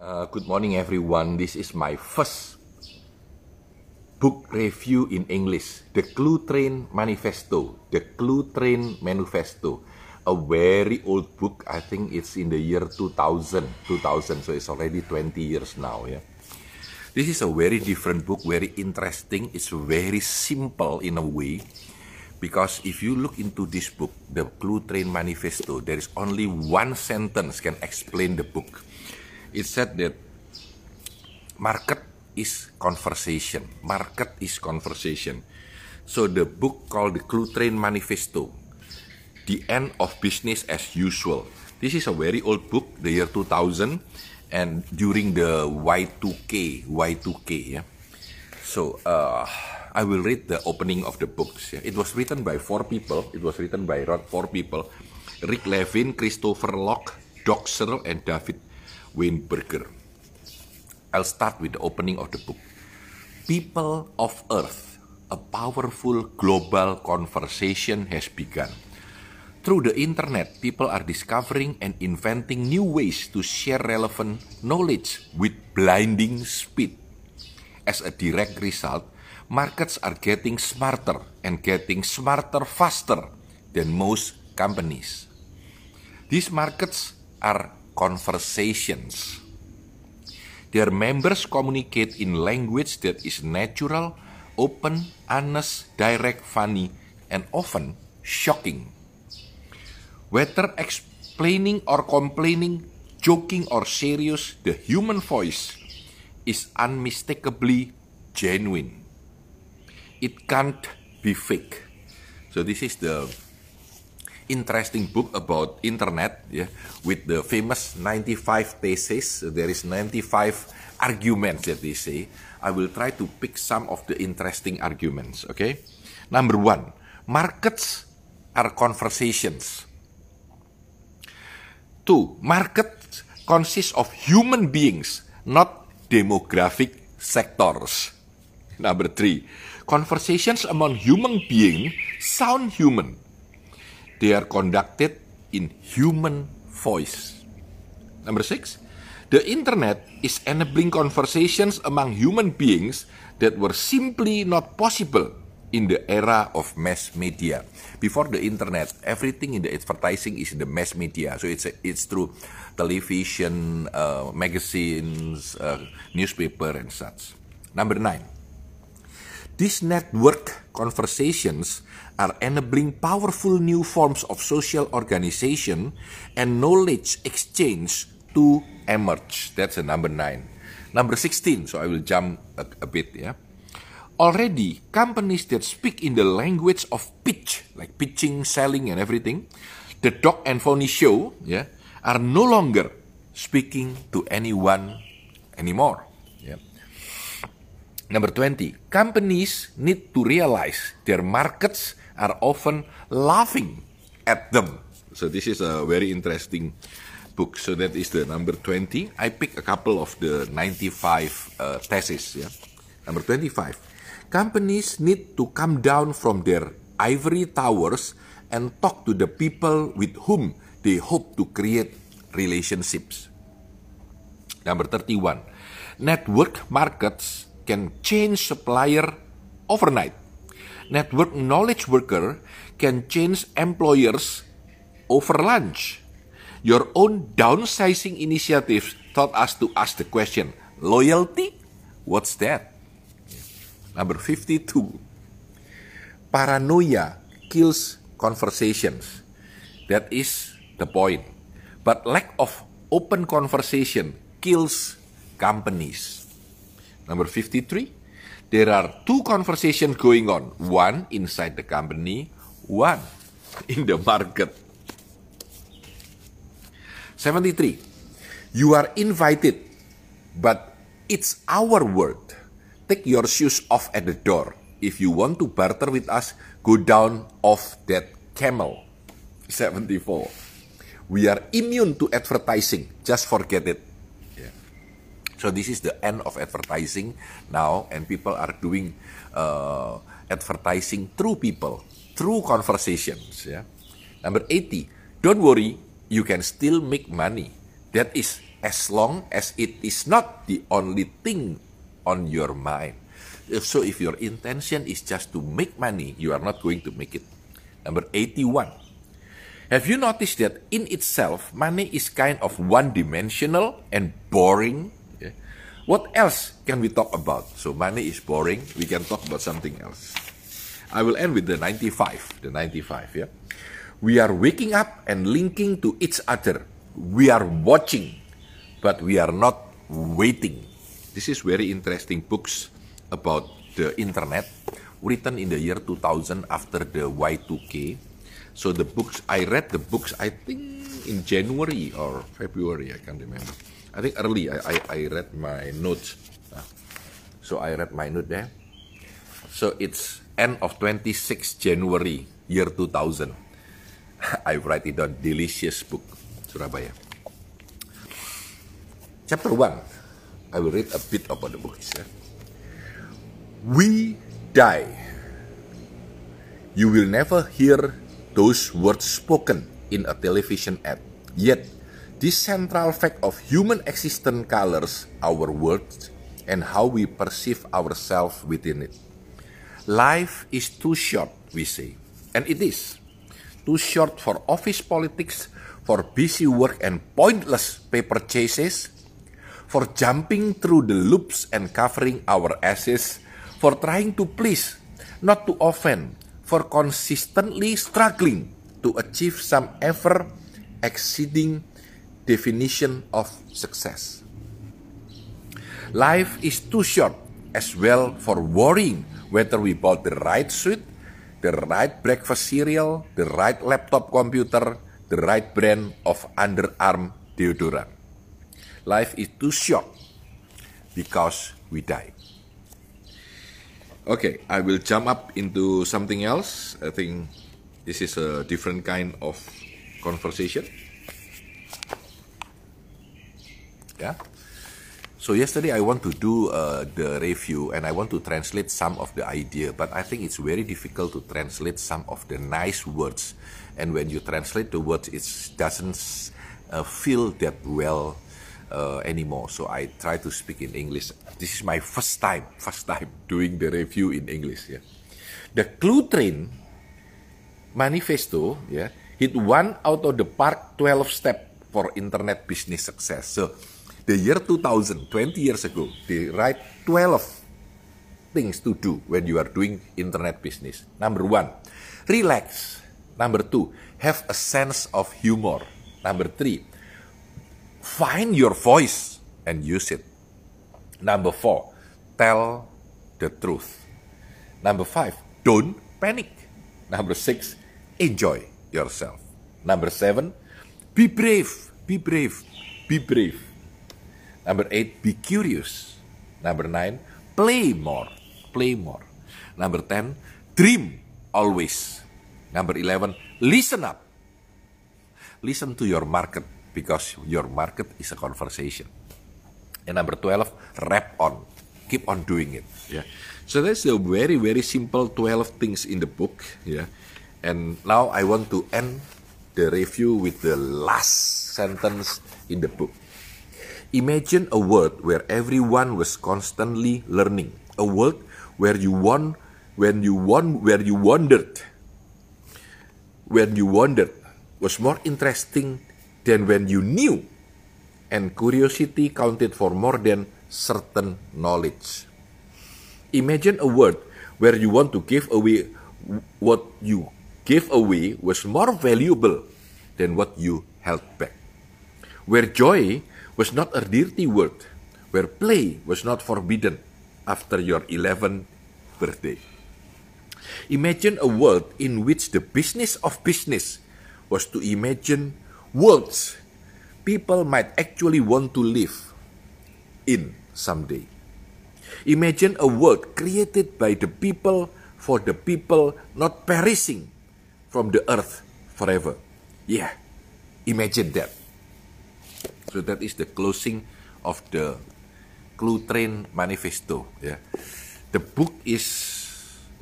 Uh, good morning, everyone. This is my first book review in English The Cluetrain Manifesto. The Cluetrain Manifesto. A very old book. I think it's in the year 2000. 2000, so it's already 20 years now. Yeah. This is a very different book, very interesting. It's very simple in a way. Because if you look into this book, the Cluetrain Manifesto, there is only one sentence can explain the book. It said that market is conversation. Market is conversation. So the book called the Cluetrain Manifesto, the end of business as usual. This is a very old book, the year 2000, and during the Y2K, Y2K, yeah. So uh, I will read the opening of the books. Yeah. It was written by four people. It was written by four people: Rick Levin, Christopher Locke, Doc and David Weinberger. I'll start with the opening of the book. People of Earth, a powerful global conversation has begun. Through the internet, people are discovering and inventing new ways to share relevant knowledge with blinding speed. As a direct result, markets are getting smarter and getting smarter faster than most companies. These markets are conversations. Their members communicate in language that is natural, open, honest, direct, funny, and often shocking. Whether explaining or complaining, joking or serious, the human voice is unmistakably genuine it can't be fake. So this is the interesting book about internet yeah with the famous 95 theses there is 95 arguments that they say. I will try to pick some of the interesting arguments okay? Number 1 markets are conversations. Two markets consist of human beings not demographic sectors. Number 3 Conversations among human beings sound human. They are conducted in human voice. Number six, the internet is enabling conversations among human beings that were simply not possible in the era of mass media. Before the internet, everything in the advertising is in the mass media. So it's it's through television, uh, magazines, uh, newspaper, and such. Number nine. These network conversations are enabling powerful new forms of social organization and knowledge exchange to emerge. That's a number nine. Number 16, so I will jump a, a bit, yeah. Already, companies that speak in the language of pitch, like pitching, selling, and everything, the Doc and Fonny show, yeah, are no longer speaking to anyone anymore. Yeah. Number 20, companies need to realize their markets are often laughing at them. So this is a very interesting book. So that is the number 20. I pick a couple of the 95 uh, theses. Yeah? Number 25, companies need to come down from their ivory towers and talk to the people with whom they hope to create relationships. Number 31, network markets can change supplier overnight. Network knowledge worker can change employers over lunch. Your own downsizing initiatives taught us to ask the question, loyalty? What's that? Number 52. Paranoia kills conversations. That is the point. But lack of open conversation kills companies. Number 53, there are two conversations going on. One inside the company, one in the market. 73, you are invited, but it's our word. Take your shoes off at the door. If you want to barter with us, go down off that camel. 74. We are immune to advertising. Just forget it. So this is the end of advertising now, and people are doing uh, advertising through people, through conversations. Yeah. Number 80, don't worry, you can still make money. That is as long as it is not the only thing on your mind. So if your intention is just to make money, you are not going to make it. Number 81. Have you noticed that in itself, money is kind of one-dimensional and boring? What else can we talk about? So money is boring. We can talk about something else. I will end with the 95. The 95, yeah. We are waking up and linking to each other. We are watching, but we are not waiting. This is very interesting books about the internet written in the year 2000 after the Y2K. So the books I read the books I think in January or February I can't remember. I think early I I, I read my notes. Ah. So I read my note there. So it's end of 26 January year 2000. I write it down delicious book Surabaya. Chapter 1. I will read a bit about the book. Yeah. We die. You will never hear those words spoken in a television ad. Yet, this central fact of human existence colors our world and how we perceive ourselves within it. Life is too short, we say, and it is. Too short for office politics, for busy work and pointless paper chases, for jumping through the loops and covering our asses for trying to please, not to offend, for consistently struggling to achieve some ever exceeding definition of success. Life is too short as well for worrying whether we bought the right suit, the right breakfast cereal, the right laptop computer, the right brand of underarm deodorant. Life is too short because we die. Okay, I will jump up into something else. I think this is a different kind of conversation. Yeah. So yesterday I want to do uh, the review and I want to translate some of the idea, but I think it's very difficult to translate some of the nice words. And when you translate the words, it doesn't uh, feel that well uh, anymore. So I try to speak in English. This is my first time, first time doing the review in English. Yeah, the Cluetrain manifesto. Yeah, hit one out of the park 12 step for internet business success. So the year 2000, 20 years ago, they write 12 things to do when you are doing internet business. Number one, relax. Number two, have a sense of humor. Number three, Find your voice and use it. Number four, tell the truth. Number five, don't panic. Number six, enjoy yourself. Number seven, be brave, be brave, be brave. Number eight, be curious. Number nine, play more, play more. Number ten, dream always. Number eleven, listen up. Listen to your market because your market is a conversation. And number 12, rap on. Keep on doing it. Yeah. So that's the very, very simple 12 things in the book. Yeah. And now I want to end the review with the last sentence in the book. Imagine a world where everyone was constantly learning. A world where you won when you won where you wondered when you wondered was more interesting than when you knew, and curiosity counted for more than certain knowledge. Imagine a world where you want to give away what you gave away was more valuable than what you held back. Where joy was not a dirty word, where play was not forbidden after your 11th birthday. Imagine a world in which the business of business was to imagine worlds people might actually want to live in someday. Imagine a world created by the people for the people, not perishing from the earth forever. Yeah, imagine that. So that is the closing of the Cluetrain Manifesto. Yeah, the book is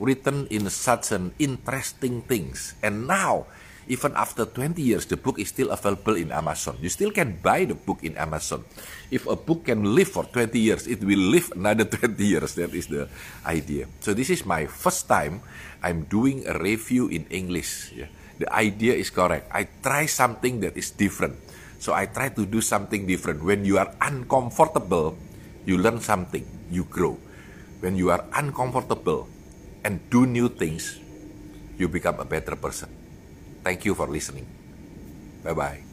written in such an interesting things, and now Even after 20 years, the book is still available in Amazon. You still can buy the book in Amazon. If a book can live for 20 years, it will live another 20 years. That is the idea. So this is my first time I'm doing a review in English. Yeah. The idea is correct. I try something that is different. So I try to do something different. When you are uncomfortable, you learn something, you grow. When you are uncomfortable and do new things, you become a better person. Thank you for listening. Bye bye.